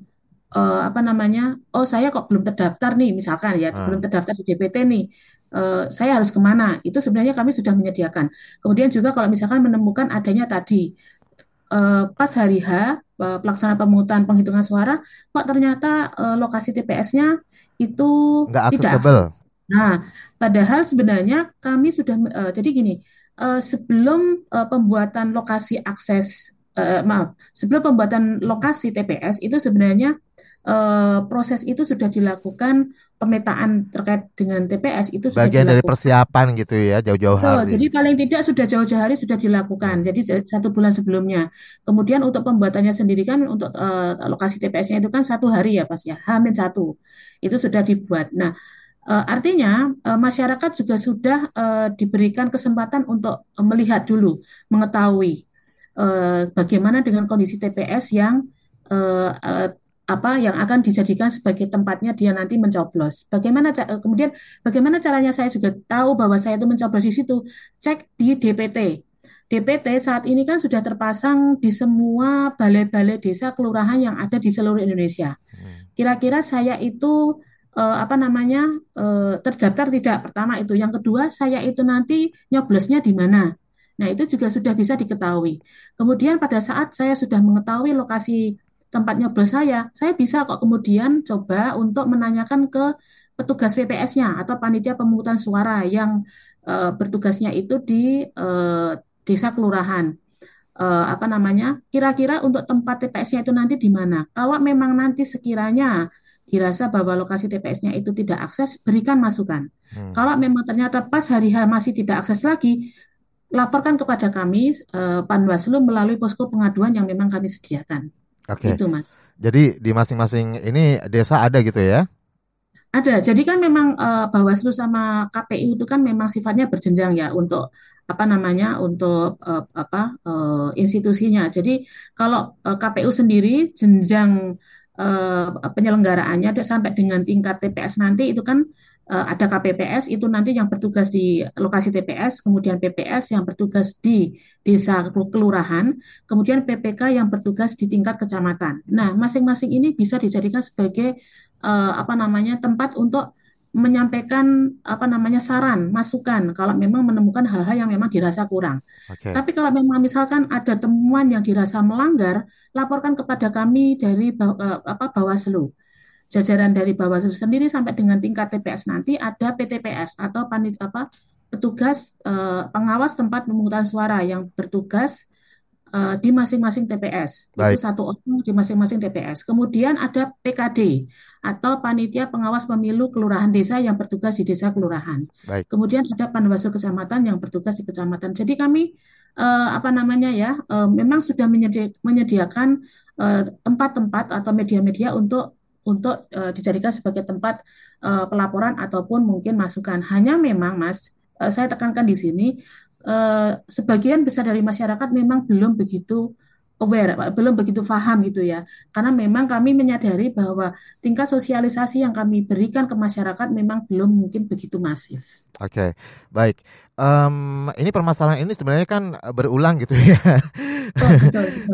S5: uh, apa namanya, oh saya kok belum terdaftar nih misalkan ya hmm. belum terdaftar di DPT nih, uh, saya harus ke mana? Itu sebenarnya kami sudah menyediakan. Kemudian juga kalau misalkan menemukan adanya tadi uh, pas hari H uh, pelaksana pemungutan penghitungan suara, kok ternyata uh, lokasi TPS-nya itu
S3: Nggak tidak.
S5: Nah, padahal sebenarnya kami sudah uh, jadi gini, uh, sebelum uh, pembuatan lokasi akses uh, maaf, sebelum pembuatan lokasi TPS itu sebenarnya uh, proses itu sudah dilakukan pemetaan terkait dengan TPS itu
S3: sudah bagian dilakukan. dari persiapan gitu ya jauh-jauh hari.
S5: Jadi paling tidak sudah jauh-jauh hari sudah dilakukan. Jadi satu bulan sebelumnya. Kemudian untuk pembuatannya sendiri kan untuk uh, lokasi TPS-nya itu kan satu hari ya pas ya, Hamin satu itu sudah dibuat. Nah Uh, artinya uh, masyarakat juga sudah uh, diberikan kesempatan untuk uh, melihat dulu, mengetahui uh, bagaimana dengan kondisi TPS yang uh, uh, apa yang akan dijadikan sebagai tempatnya dia nanti mencoblos. Bagaimana kemudian bagaimana caranya saya juga tahu bahwa saya itu mencoblos di situ. Cek di DPT. DPT saat ini kan sudah terpasang di semua balai-balai desa kelurahan yang ada di seluruh Indonesia. Hmm. Kira-kira saya itu uh, apa namanya uh, terdaftar tidak pertama itu. Yang kedua saya itu nanti nyoblosnya di mana. Nah itu juga sudah bisa diketahui. Kemudian pada saat saya sudah mengetahui lokasi tempat nyoblos saya saya bisa kok kemudian coba untuk menanyakan ke petugas PPS-nya atau panitia pemungutan suara yang uh, bertugasnya itu di uh, desa kelurahan. Apa namanya kira-kira untuk tempat TPS-nya itu nanti di mana. Kalau memang nanti sekiranya dirasa bahwa lokasi TPS-nya itu tidak akses, berikan masukan. Hmm. Kalau memang ternyata pas hari H masih tidak akses lagi, laporkan kepada kami eh, Panwaslu melalui posko pengaduan yang memang kami sediakan.
S3: Oke. Okay. Itu Mas. Jadi di masing-masing ini desa ada gitu ya?
S5: Ada. Jadi kan memang uh, Bawaslu sama KPU itu kan memang sifatnya berjenjang ya untuk apa namanya untuk uh, apa uh, institusinya. Jadi kalau uh, KPU sendiri jenjang uh, penyelenggaraannya sampai dengan tingkat TPS nanti itu kan uh, ada KPPS itu nanti yang bertugas di lokasi TPS, kemudian PPS yang bertugas di desa kelurahan, kemudian PPK yang bertugas di tingkat kecamatan. Nah, masing-masing ini bisa dijadikan sebagai uh, apa namanya tempat untuk menyampaikan apa namanya saran, masukan kalau memang menemukan hal-hal yang memang dirasa kurang. Okay. Tapi kalau memang misalkan ada temuan yang dirasa melanggar, laporkan kepada kami dari uh, apa Bawaslu. Jajaran dari Bawaslu sendiri sampai dengan tingkat TPS nanti ada PTPS atau panit apa petugas uh, pengawas tempat pemungutan suara yang bertugas uh, di masing-masing TPS. Baik. Itu satu orang di masing-masing TPS. Kemudian ada PKD atau panitia pengawas pemilu kelurahan desa yang bertugas di desa kelurahan. Baik. Kemudian ada panwaslu kecamatan yang bertugas di kecamatan. Jadi kami uh, apa namanya ya, uh, memang sudah menyedi menyediakan tempat-tempat uh, atau media-media untuk untuk uh, dijadikan sebagai tempat uh, pelaporan ataupun mungkin masukan. Hanya memang Mas, uh, saya tekankan di sini Eh, sebagian besar dari masyarakat memang belum begitu aware, belum begitu paham gitu ya. Karena memang kami menyadari bahwa tingkat sosialisasi yang kami berikan ke masyarakat memang belum mungkin begitu masif.
S3: Oke, okay, baik. Um, ini permasalahan ini sebenarnya kan berulang gitu ya.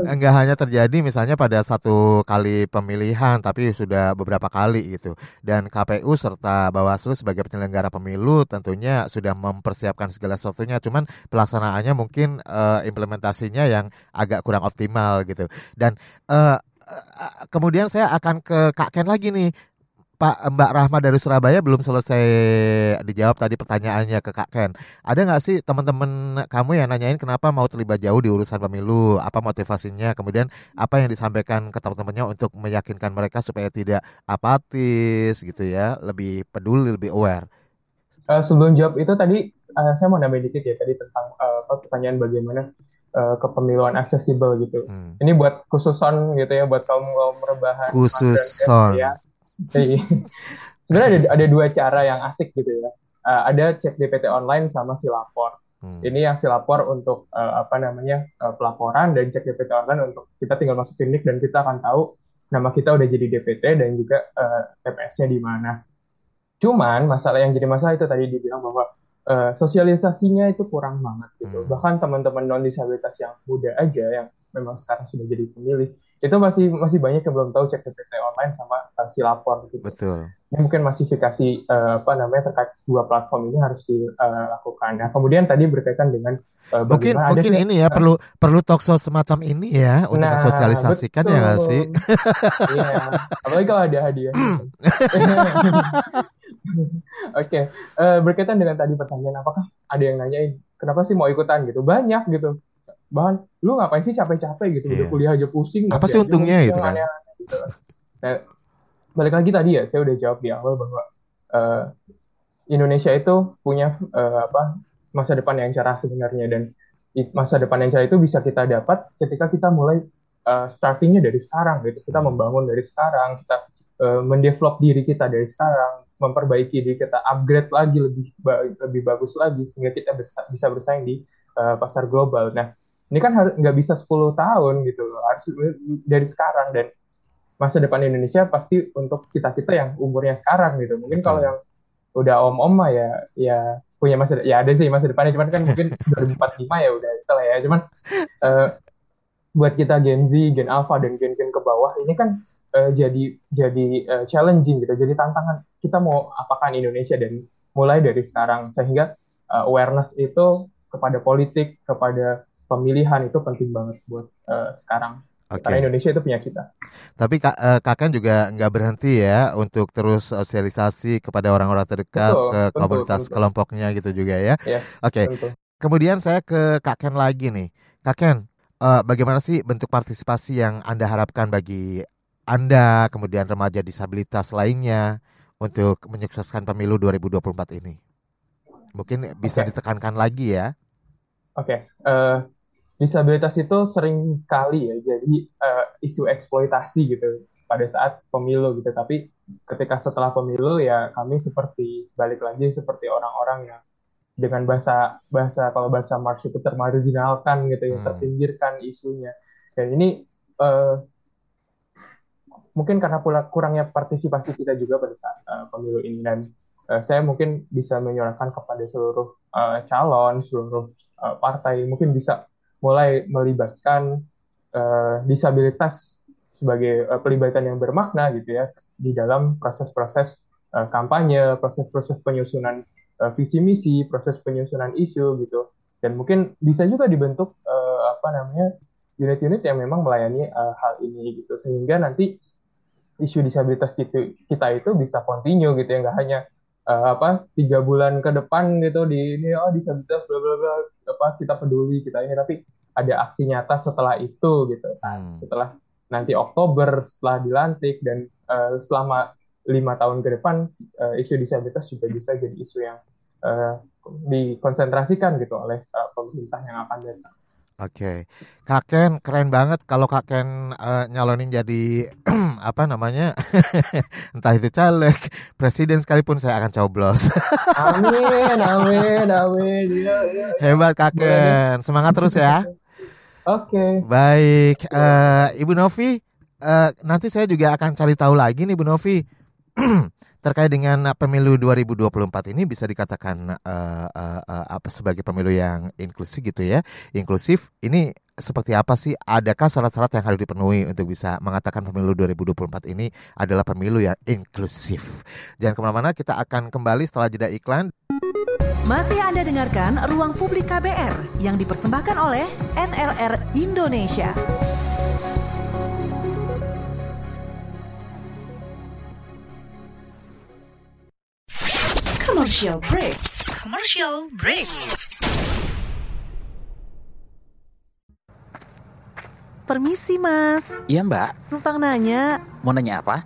S3: Enggak hanya terjadi misalnya pada satu kali pemilihan, tapi sudah beberapa kali gitu. Dan KPU serta Bawaslu sebagai penyelenggara pemilu tentunya sudah mempersiapkan segala sesuatunya. Cuman pelaksanaannya mungkin uh, implementasinya yang agak kurang optimal gitu. Dan uh, kemudian saya akan ke Kak Ken lagi nih. Pak Mbak Rahma dari Surabaya belum selesai dijawab tadi pertanyaannya ke Kak Ken. Ada nggak sih teman-teman kamu yang nanyain kenapa mau terlibat jauh di urusan pemilu? Apa motivasinya? Kemudian apa yang disampaikan ke teman-temannya untuk meyakinkan mereka supaya tidak apatis gitu ya, lebih peduli, lebih aware?
S4: Uh, sebelum jawab itu tadi uh, saya mau nambahin dikit ya tadi tentang uh, pertanyaan bagaimana uh, kepemiluan aksesibel gitu. Hmm. Ini buat khususon gitu ya buat kaum kaum rebahan.
S3: Khususon. Ya
S4: Sebenarnya ada, ada dua cara yang asik gitu ya. Uh, ada cek DPT online sama si lapor. Hmm. Ini yang si lapor untuk uh, apa namanya uh, pelaporan dan cek DPT online untuk kita tinggal masuk klinik dan kita akan tahu nama kita udah jadi DPT dan juga uh, TPS-nya di mana. Cuman masalah yang jadi masalah itu tadi dibilang bahwa uh, sosialisasinya itu kurang banget gitu. Hmm. Bahkan teman-teman non disabilitas yang muda aja yang memang sekarang sudah jadi pemilih itu masih masih banyak yang belum tahu cek DPT online sama uh, si lapor gitu.
S3: Betul.
S4: Ini mungkin masifikasi uh, apa namanya terkait dua platform ini harus dilakukan. Nah, kemudian tadi berkaitan dengan
S3: uh, mungkin mungkin ada, ini ya uh, perlu perlu talkshow semacam ini ya untuk nah, mensosialisasikan ya nggak sih?
S4: Iya. Apalagi kalau ada hadiah. Oke, okay. uh, berkaitan dengan tadi pertanyaan, apakah ada yang nanyain kenapa sih mau ikutan gitu? Banyak gitu. Bahan, lu ngapain sih capek-capek gitu? Yeah. Udah kuliah aja pusing.
S3: Apa sih untungnya gitu kan? Gitu.
S4: Nah, balik lagi tadi ya, saya udah jawab di awal bahwa uh, Indonesia itu punya uh, apa masa depan yang cerah sebenarnya dan masa depan yang cerah itu bisa kita dapat ketika kita mulai uh, startingnya dari sekarang gitu. Kita hmm. membangun dari sekarang, kita uh, mendevelop diri kita dari sekarang memperbaiki diri kita upgrade lagi lebih lebih bagus lagi sehingga kita bisa bersaing di uh, pasar global. Nah, ini kan nggak bisa 10 tahun gitu loh, harus dari sekarang. Dan masa depan Indonesia pasti untuk kita kita yang umurnya sekarang gitu. Mungkin kalau yang udah om-om mah ya ya punya masa ya ada sih masa depannya. Cuman kan mungkin 2045 ya udah itu lah ya. Cuman uh, buat kita Gen Z, Gen Alpha dan gen-gen ke bawah ini kan uh, jadi jadi uh, challenging gitu, jadi tantangan kita mau apakan Indonesia dan mulai dari sekarang. Sehingga uh, awareness itu kepada politik kepada pemilihan itu penting banget buat uh, sekarang okay. karena Indonesia itu punya kita.
S3: Tapi kak, uh, kakak juga nggak berhenti ya untuk terus sosialisasi kepada orang-orang terdekat betul, ke betul, komunitas betul. kelompoknya gitu juga ya.
S4: Yes,
S3: Oke. Okay. Kemudian saya ke Kak Ken lagi nih. Kak Ken, uh, bagaimana sih bentuk partisipasi yang Anda harapkan bagi Anda, kemudian remaja disabilitas lainnya untuk menyukseskan pemilu 2024 ini? Mungkin bisa okay. ditekankan lagi ya.
S4: Oke, okay. uh, eh, disabilitas itu sering kali ya jadi uh, isu eksploitasi gitu pada saat pemilu gitu. Tapi ketika setelah pemilu ya kami seperti balik lagi seperti orang-orang yang dengan bahasa bahasa kalau bahasa Marx itu termarginalkan gitu ya, hmm. terpinggirkan isunya. Dan ini uh, mungkin karena pula kurangnya partisipasi kita juga pada saat uh, pemilu ini dan uh, saya mungkin bisa menyuarakan kepada seluruh uh, calon, seluruh uh, partai mungkin bisa mulai melibatkan uh, disabilitas sebagai uh, pelibatan yang bermakna gitu ya di dalam proses-proses uh, kampanye, proses-proses penyusunan uh, visi misi, proses penyusunan isu gitu. Dan mungkin bisa juga dibentuk uh, apa namanya unit-unit yang memang melayani uh, hal ini gitu sehingga nanti isu disabilitas kita, itu bisa continue gitu ya nggak hanya uh, apa tiga bulan ke depan gitu di ini oh disabilitas bla bla bla apa kita peduli kita ini tapi ada aksi nyata setelah itu gitu kan hmm. setelah nanti Oktober setelah dilantik dan uh, selama lima tahun ke depan uh, isu disabilitas juga bisa jadi isu yang uh, dikonsentrasikan gitu oleh uh, pemerintah yang akan datang.
S3: Oke, okay. Kak Ken keren banget kalau Kak Ken uh, nyalonin jadi apa namanya, entah itu caleg, presiden sekalipun saya akan coblos.
S4: amin, amin, amin. Ya,
S3: ya. Hebat Kak Ken, semangat terus ya.
S4: Oke. Okay.
S3: Baik, uh, Ibu Novi, uh, nanti saya juga akan cari tahu lagi nih Ibu Novi. terkait dengan pemilu 2024 ini bisa dikatakan uh, uh, uh, apa sebagai pemilu yang inklusif gitu ya. Inklusif ini seperti apa sih? Adakah syarat-syarat yang harus dipenuhi untuk bisa mengatakan pemilu 2024 ini adalah pemilu yang inklusif? Jangan ke mana-mana, kita akan kembali setelah jeda iklan.
S2: Masih Anda dengarkan Ruang Publik KBR yang dipersembahkan oleh NLR Indonesia. Commercial break. Commercial break. Permisi, Mas.
S10: Iya, Mbak.
S2: Numpang nanya.
S10: Mau nanya apa?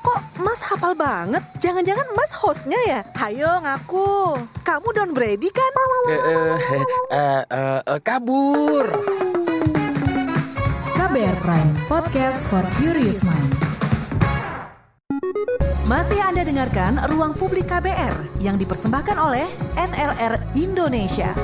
S2: kok Mas hafal banget? Jangan-jangan Mas hostnya ya? Hayo ngaku. Kamu Don Brady kan?
S10: Eh, eh, eh, eh, eh, kabur.
S11: KBR Prime, podcast for curious mind.
S2: Masih Anda dengarkan Ruang Publik KBR yang dipersembahkan oleh NLR Indonesia.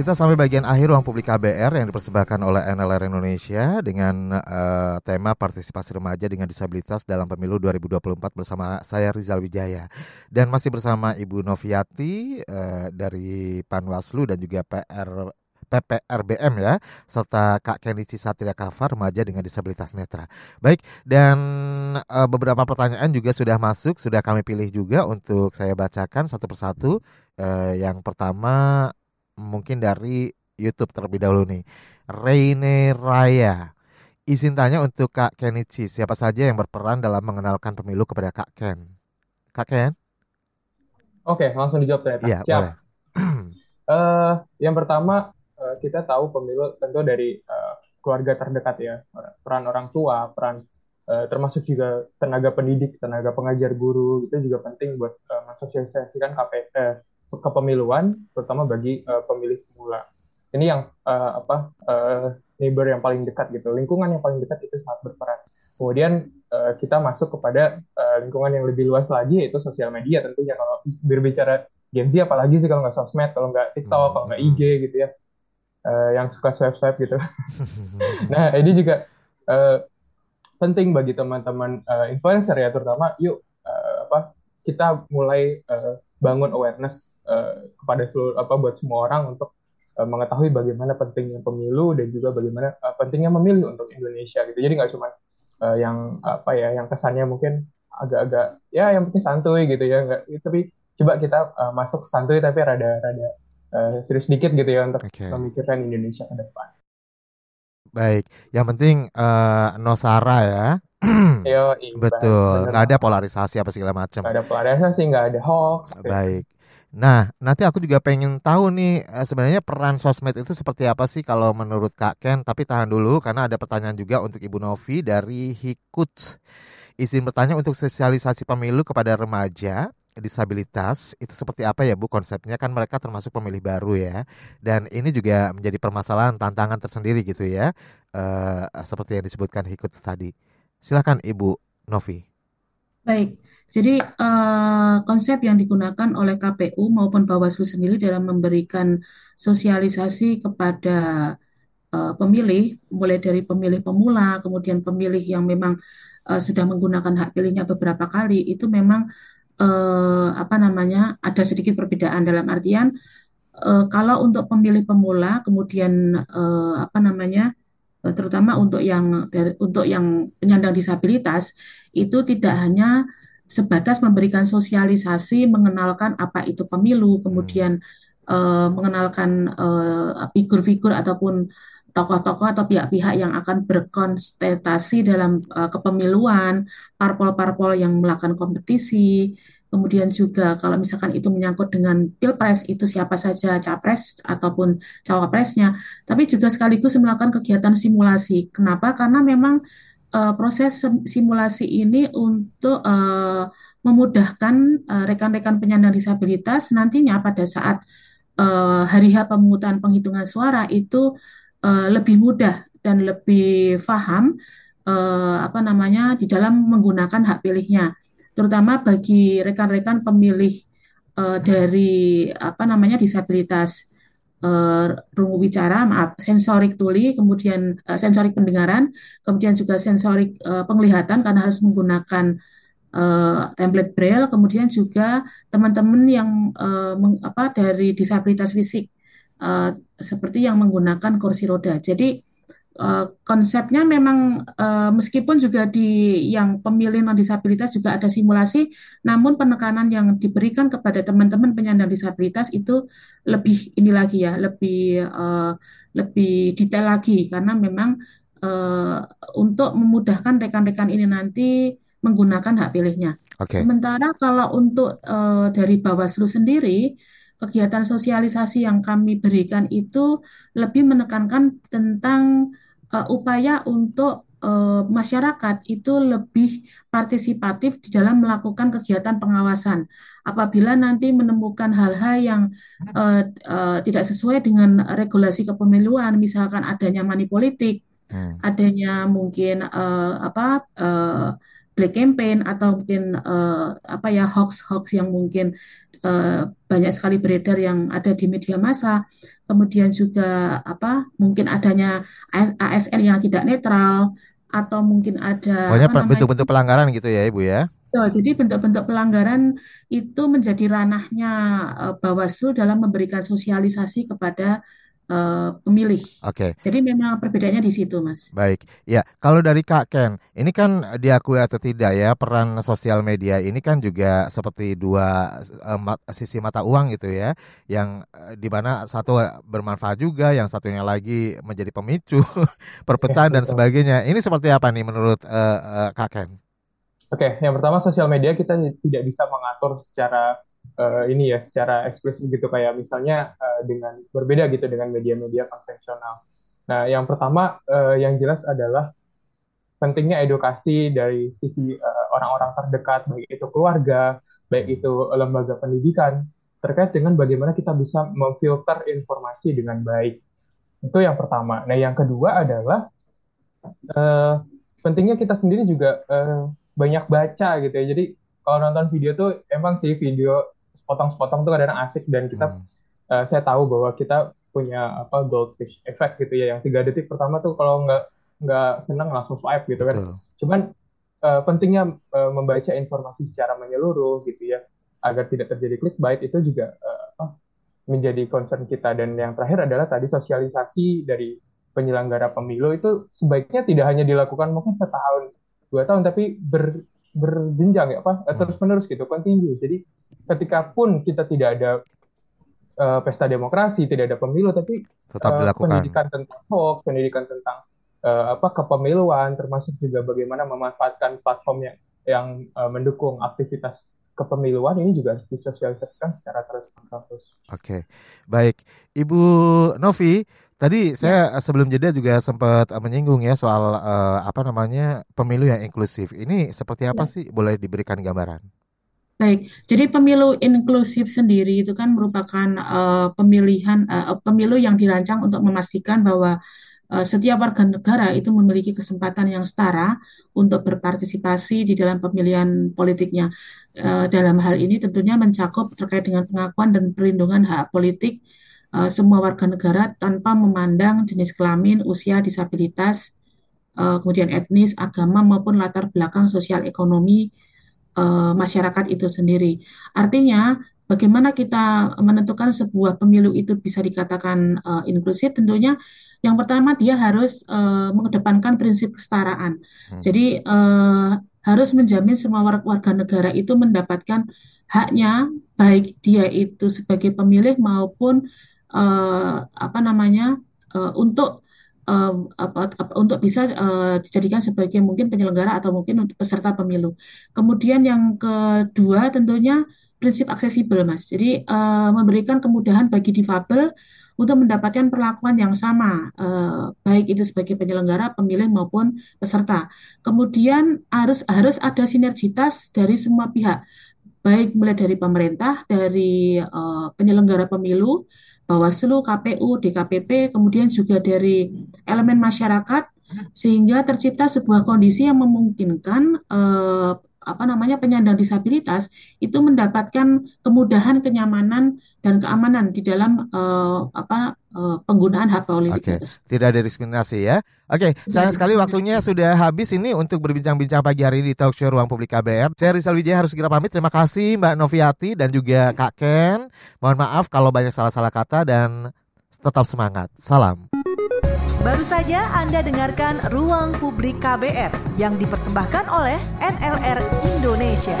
S3: Kita sampai bagian akhir ruang publik KBR yang dipersembahkan oleh NLR Indonesia dengan uh, tema partisipasi remaja dengan disabilitas dalam pemilu 2024 bersama saya Rizal Wijaya dan masih bersama Ibu Noviati uh, dari Panwaslu dan juga PR PPRBM ya, serta Kak Kenichi Satria Kava remaja dengan disabilitas netra. Baik, dan uh, beberapa pertanyaan juga sudah masuk, sudah kami pilih juga untuk saya bacakan satu persatu. Uh, yang pertama mungkin dari YouTube terlebih dahulu nih. Reine Raya. Izin tanya untuk Kak Kenichi, siapa saja yang berperan dalam mengenalkan pemilu kepada Kak Ken? Kak Ken?
S4: Oke, langsung dijawab ternyata.
S3: Iya,
S4: Siap.
S3: boleh.
S4: uh, yang pertama, uh, kita tahu pemilu tentu dari uh, keluarga terdekat ya. Peran orang tua, peran uh, termasuk juga tenaga pendidik, tenaga pengajar guru, itu juga penting buat uh, mensosialisasikan KP, uh, kepemiluan, terutama bagi uh, pemilih pemula. Ini yang uh, apa uh, neighbor yang paling dekat gitu, lingkungan yang paling dekat itu sangat berperan. Kemudian uh, kita masuk kepada uh, lingkungan yang lebih luas lagi yaitu sosial media tentunya kalau berbicara Gen Z apalagi sih kalau nggak sosmed, kalau nggak TikTok, kalau nggak IG gitu ya, uh, yang suka swipe-swipe gitu. nah ini juga uh, penting bagi teman-teman uh, influencer ya terutama yuk uh, apa kita mulai uh, bangun awareness uh, kepada seluruh apa buat semua orang untuk uh, mengetahui bagaimana pentingnya pemilu dan juga bagaimana uh, pentingnya memilih untuk Indonesia gitu. Jadi nggak cuma uh, yang apa ya yang kesannya mungkin agak-agak ya yang penting santuy gitu ya nggak tapi coba kita uh, masuk santuy tapi rada-rada uh, serius sedikit gitu ya untuk okay. memikirkan Indonesia ke depan.
S3: Baik, yang penting uh, Nosara ya.
S4: Yo,
S3: Betul, nggak ada polarisasi apa segala macam.
S4: Ada polarisasi, nggak ada hoax.
S3: Baik. Nah, nanti aku juga pengen tahu nih sebenarnya peran sosmed itu seperti apa sih kalau menurut Kak Ken. Tapi tahan dulu karena ada pertanyaan juga untuk Ibu Novi dari Hikuts. Izin bertanya untuk sosialisasi pemilu kepada remaja disabilitas itu seperti apa ya Bu konsepnya kan mereka termasuk pemilih baru ya dan ini juga menjadi permasalahan tantangan tersendiri gitu ya uh, seperti yang disebutkan Hikuts tadi. Silakan Ibu Novi.
S5: Baik, jadi uh, konsep yang digunakan oleh KPU maupun Bawaslu sendiri dalam memberikan sosialisasi kepada uh, pemilih, mulai dari pemilih pemula, kemudian pemilih yang memang uh, sudah menggunakan hak pilihnya beberapa kali, itu memang uh, apa namanya ada sedikit perbedaan dalam artian uh, kalau untuk pemilih pemula, kemudian uh, apa namanya terutama untuk yang untuk yang penyandang disabilitas itu tidak hanya sebatas memberikan sosialisasi mengenalkan apa itu pemilu kemudian uh, mengenalkan figur-figur uh, ataupun tokoh-tokoh atau pihak-pihak yang akan berkonsentrasi dalam uh, kepemiluan parpol-parpol yang melakukan kompetisi Kemudian juga kalau misalkan itu menyangkut dengan pilpres itu siapa saja capres ataupun cawapresnya, tapi juga sekaligus melakukan kegiatan simulasi. Kenapa? Karena memang uh, proses simulasi ini untuk uh, memudahkan uh, rekan-rekan penyandang disabilitas nantinya pada saat uh, hari H pemungutan penghitungan suara itu uh, lebih mudah dan lebih paham uh, apa namanya di dalam menggunakan hak pilihnya terutama bagi rekan-rekan pemilih uh, dari apa namanya disabilitas uh, rungu bicara, maaf, sensorik tuli, kemudian uh, sensorik pendengaran, kemudian juga sensorik uh, penglihatan karena harus menggunakan uh, template braille, kemudian juga teman-teman yang uh, meng, apa dari disabilitas fisik uh, seperti yang menggunakan kursi roda. Jadi Uh, konsepnya memang uh, meskipun juga di yang pemilih non disabilitas juga ada simulasi, namun penekanan yang diberikan kepada teman-teman penyandang disabilitas itu lebih ini lagi ya, lebih uh, lebih detail lagi karena memang uh, untuk memudahkan rekan-rekan ini nanti menggunakan hak pilihnya.
S3: Okay.
S5: Sementara kalau untuk uh, dari Bawaslu sendiri kegiatan sosialisasi yang kami berikan itu lebih menekankan tentang uh, upaya untuk uh, masyarakat itu lebih partisipatif di dalam melakukan kegiatan pengawasan. Apabila nanti menemukan hal-hal yang uh, uh, tidak sesuai dengan regulasi kepemiluan, misalkan adanya money politik, hmm. adanya mungkin uh, apa uh, black campaign atau mungkin uh, apa ya hoax-hoax yang mungkin uh, banyak sekali beredar yang ada di media massa. Kemudian juga apa mungkin adanya ASN yang tidak netral atau mungkin ada
S3: banyak bentuk-bentuk pelanggaran gitu ya ibu ya?
S5: Jadi bentuk-bentuk pelanggaran itu menjadi ranahnya uh, Bawaslu dalam memberikan sosialisasi kepada uh, pemilih.
S3: Oke. Okay.
S5: Jadi memang perbedaannya di situ, Mas.
S3: Baik. Ya, kalau dari Kak Ken, ini kan diakui atau tidak ya peran sosial media ini kan juga seperti dua uh, sisi mata uang gitu ya, yang uh, di mana satu bermanfaat juga, yang satunya lagi menjadi pemicu perpecahan dan sebagainya. Ini seperti apa nih menurut uh, uh, Kak Ken?
S4: Oke, okay, yang pertama sosial media kita tidak bisa mengatur secara uh, ini ya secara eksplisit gitu kayak misalnya uh, dengan berbeda gitu dengan media-media konvensional. Nah, yang pertama uh, yang jelas adalah pentingnya edukasi dari sisi orang-orang uh, terdekat, baik itu keluarga, baik itu lembaga pendidikan, terkait dengan bagaimana kita bisa memfilter informasi dengan baik. Itu yang pertama. Nah, yang kedua adalah uh, pentingnya kita sendiri juga uh, banyak baca gitu ya. Jadi kalau nonton video tuh emang sih video sepotong-sepotong tuh kadang asik dan kita hmm. uh, saya tahu bahwa kita punya apa goldfish effect gitu ya yang tiga detik pertama tuh kalau nggak nggak senang langsung swipe gitu kan. Betul. kan cuman uh, pentingnya uh, membaca informasi secara menyeluruh gitu ya agar tidak terjadi clickbait itu juga uh, menjadi concern kita dan yang terakhir adalah tadi sosialisasi dari penyelenggara pemilu itu sebaiknya tidak hanya dilakukan mungkin setahun dua tahun tapi ber, berjenjang ya apa hmm. terus menerus gitu continue jadi ketika pun kita tidak ada uh, pesta demokrasi tidak ada pemilu tapi
S3: tetap uh, dilakukan
S4: pendidikan tentang hoax pendidikan tentang uh, apa kepemiluan termasuk juga bagaimana memanfaatkan platform yang yang uh, mendukung aktivitas kepemiluan ini juga harus disosialisasikan secara terus-menerus.
S3: Oke, baik, Ibu Novi, tadi saya ya. sebelum jeda juga sempat menyinggung ya soal uh, apa namanya pemilu yang inklusif. Ini seperti apa ya. sih? Boleh diberikan gambaran?
S5: Baik, jadi pemilu inklusif sendiri itu kan merupakan uh, pemilihan uh, pemilu yang dirancang untuk memastikan bahwa Eh, setiap warga negara itu memiliki kesempatan yang setara untuk berpartisipasi di dalam pemilihan politiknya. Eh, dalam hal ini tentunya mencakup terkait dengan pengakuan dan perlindungan hak politik eh, semua warga negara tanpa memandang jenis kelamin, usia, disabilitas, kemudian etnis, agama maupun latar belakang sosial ekonomi masyarakat itu sendiri. Artinya bagaimana kita menentukan sebuah pemilu itu bisa dikatakan uh, inklusif tentunya yang pertama dia harus uh, mengedepankan prinsip kesetaraan. Hmm. Jadi uh, harus menjamin semua warga negara itu mendapatkan haknya baik dia itu sebagai pemilih maupun uh, apa namanya uh, untuk uh, apa, apa, untuk bisa uh, dijadikan sebagai mungkin penyelenggara atau mungkin untuk peserta pemilu. Kemudian yang kedua tentunya prinsip aksesibel, Mas. Jadi uh, memberikan kemudahan bagi difabel untuk mendapatkan perlakuan yang sama, uh, baik itu sebagai penyelenggara, pemilih maupun peserta. Kemudian harus harus ada sinergitas dari semua pihak, baik mulai dari pemerintah, dari uh, penyelenggara pemilu, Bawaslu, KPU, DKPP, kemudian juga dari elemen masyarakat, sehingga tercipta sebuah kondisi yang memungkinkan uh, apa namanya penyandang disabilitas itu mendapatkan kemudahan, kenyamanan dan keamanan di dalam uh, apa uh, penggunaan hak politik.
S3: Oke, okay. tidak ada diskriminasi ya. Oke, okay. sayang sekali waktunya sudah habis ini untuk berbincang-bincang pagi hari ini di Talk Show Ruang Publik KBR. Saya Rizal Wijaya harus segera pamit. Terima kasih Mbak Noviati dan juga Kak Ken. Mohon maaf kalau banyak salah-salah kata dan tetap semangat. Salam.
S2: Baru saja Anda dengarkan Ruang Publik KBR yang dipersembahkan oleh NLR Indonesia.